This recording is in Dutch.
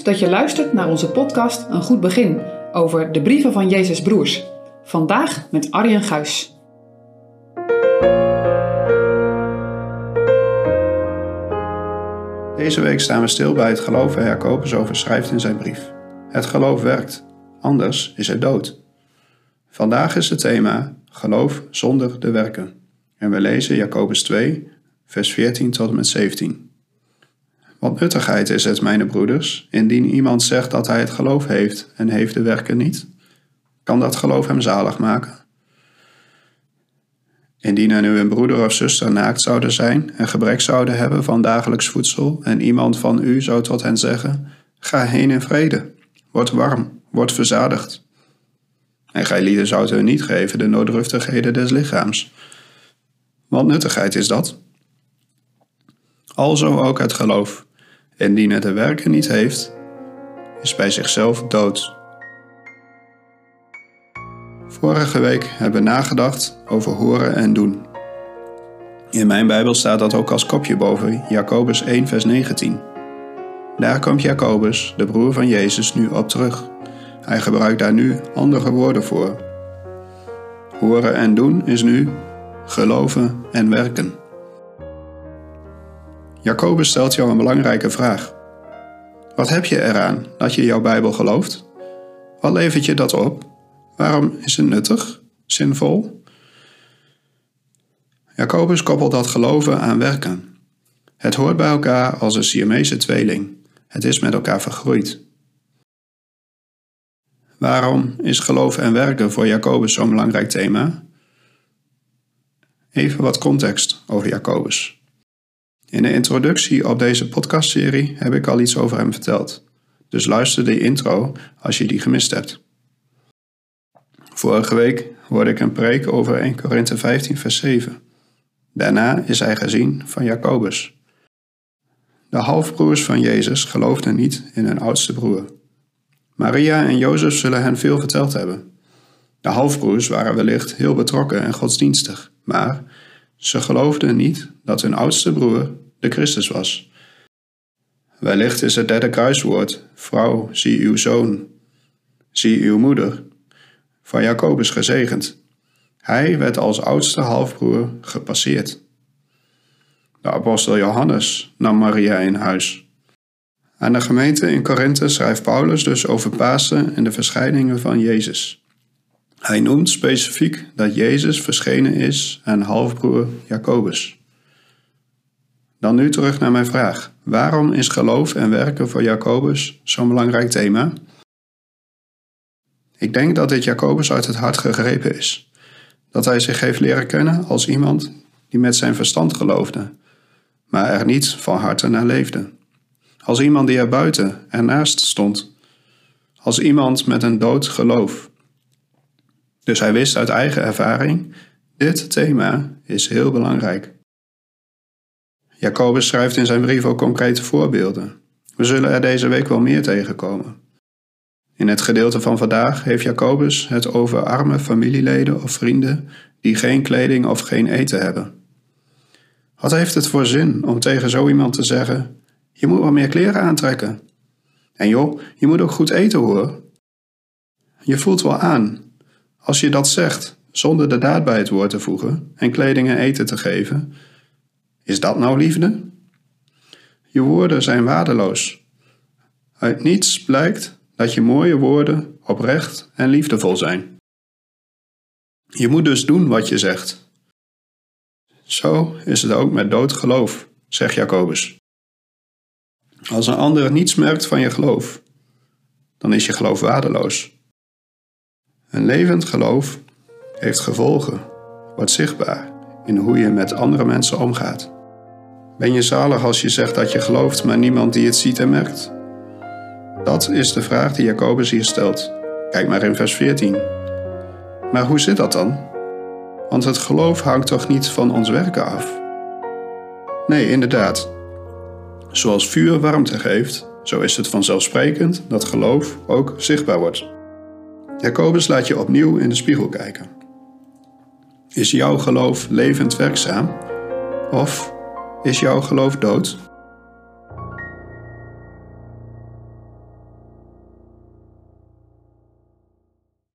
Dat je luistert naar onze podcast Een Goed Begin over de brieven van Jezus Broers. Vandaag met Arjen Guis. Deze week staan we stil bij het geloof waar Jacobus over schrijft in zijn brief. Het geloof werkt, anders is het dood. Vandaag is het thema geloof zonder de werken. En we lezen Jacobus 2, vers 14 tot en met 17. Wat nuttigheid is het, mijn broeders, indien iemand zegt dat hij het geloof heeft en heeft de werken niet? Kan dat geloof hem zalig maken? Indien er nu een broeder of zuster naakt zouden zijn en gebrek zouden hebben van dagelijks voedsel, en iemand van u zou tot hen zeggen: Ga heen in vrede, word warm, word verzadigd. En gij lieden zoudt hun niet geven de noodruftigheden des lichaams. Wat nuttigheid is dat? Alzo ook het geloof. Indien het de werken niet heeft, is bij zichzelf dood. Vorige week hebben we nagedacht over horen en doen. In mijn Bijbel staat dat ook als kopje boven Jacobus 1, vers 19. Daar komt Jacobus, de broer van Jezus, nu op terug. Hij gebruikt daar nu andere woorden voor. Horen en doen is nu geloven en werken. Jacobus stelt jou een belangrijke vraag. Wat heb je eraan dat je jouw Bijbel gelooft? Wat levert je dat op? Waarom is het nuttig, zinvol? Jacobus koppelt dat geloven aan werken. Het hoort bij elkaar als een Siamese tweeling. Het is met elkaar vergroeid. Waarom is geloof en werken voor Jacobus zo'n belangrijk thema? Even wat context over Jacobus. In de introductie op deze podcastserie heb ik al iets over hem verteld. Dus luister de intro als je die gemist hebt. Vorige week hoorde ik een preek over 1 Korinthe 15 vers 7. Daarna is hij gezien van Jacobus. De halfbroers van Jezus geloofden niet in hun oudste broer. Maria en Jozef zullen hen veel verteld hebben. De halfbroers waren wellicht heel betrokken en godsdienstig, maar ze geloofden niet dat hun oudste broer de Christus was. Wellicht is het derde kruiswoord: Vrouw, zie uw zoon, zie uw moeder, van Jacobus gezegend. Hij werd als oudste halfbroer gepasseerd. De apostel Johannes nam Maria in huis. Aan de gemeente in Korinthe schrijft Paulus dus over Pasen en de verschijningen van Jezus. Hij noemt specifiek dat Jezus verschenen is aan halfbroer Jacobus. Dan nu terug naar mijn vraag. Waarom is geloof en werken voor Jacobus zo'n belangrijk thema? Ik denk dat dit Jacobus uit het hart gegrepen is. Dat hij zich heeft leren kennen als iemand die met zijn verstand geloofde, maar er niet van harte naar leefde. Als iemand die er buiten, ernaast stond. Als iemand met een dood geloof. Dus hij wist uit eigen ervaring: dit thema is heel belangrijk. Jacobus schrijft in zijn brief ook concrete voorbeelden. We zullen er deze week wel meer tegenkomen. In het gedeelte van vandaag heeft Jacobus het over arme familieleden of vrienden die geen kleding of geen eten hebben. Wat heeft het voor zin om tegen zo iemand te zeggen: Je moet wat meer kleren aantrekken? En joh, je moet ook goed eten hoor. Je voelt wel aan, als je dat zegt zonder de daad bij het woord te voegen en kleding en eten te geven, is dat nou liefde? Je woorden zijn waardeloos. Uit niets blijkt dat je mooie woorden oprecht en liefdevol zijn. Je moet dus doen wat je zegt. Zo is het ook met dood geloof, zegt Jacobus. Als een ander niets merkt van je geloof, dan is je geloof waardeloos. Een levend geloof heeft gevolgen, wordt zichtbaar in hoe je met andere mensen omgaat. Ben je zalig als je zegt dat je gelooft, maar niemand die het ziet en merkt? Dat is de vraag die Jacobus hier stelt. Kijk maar in vers 14. Maar hoe zit dat dan? Want het geloof hangt toch niet van ons werken af? Nee, inderdaad. Zoals vuur warmte geeft, zo is het vanzelfsprekend dat geloof ook zichtbaar wordt. Jacobus laat je opnieuw in de spiegel kijken. Is jouw geloof levend werkzaam? Of is jouw geloof dood?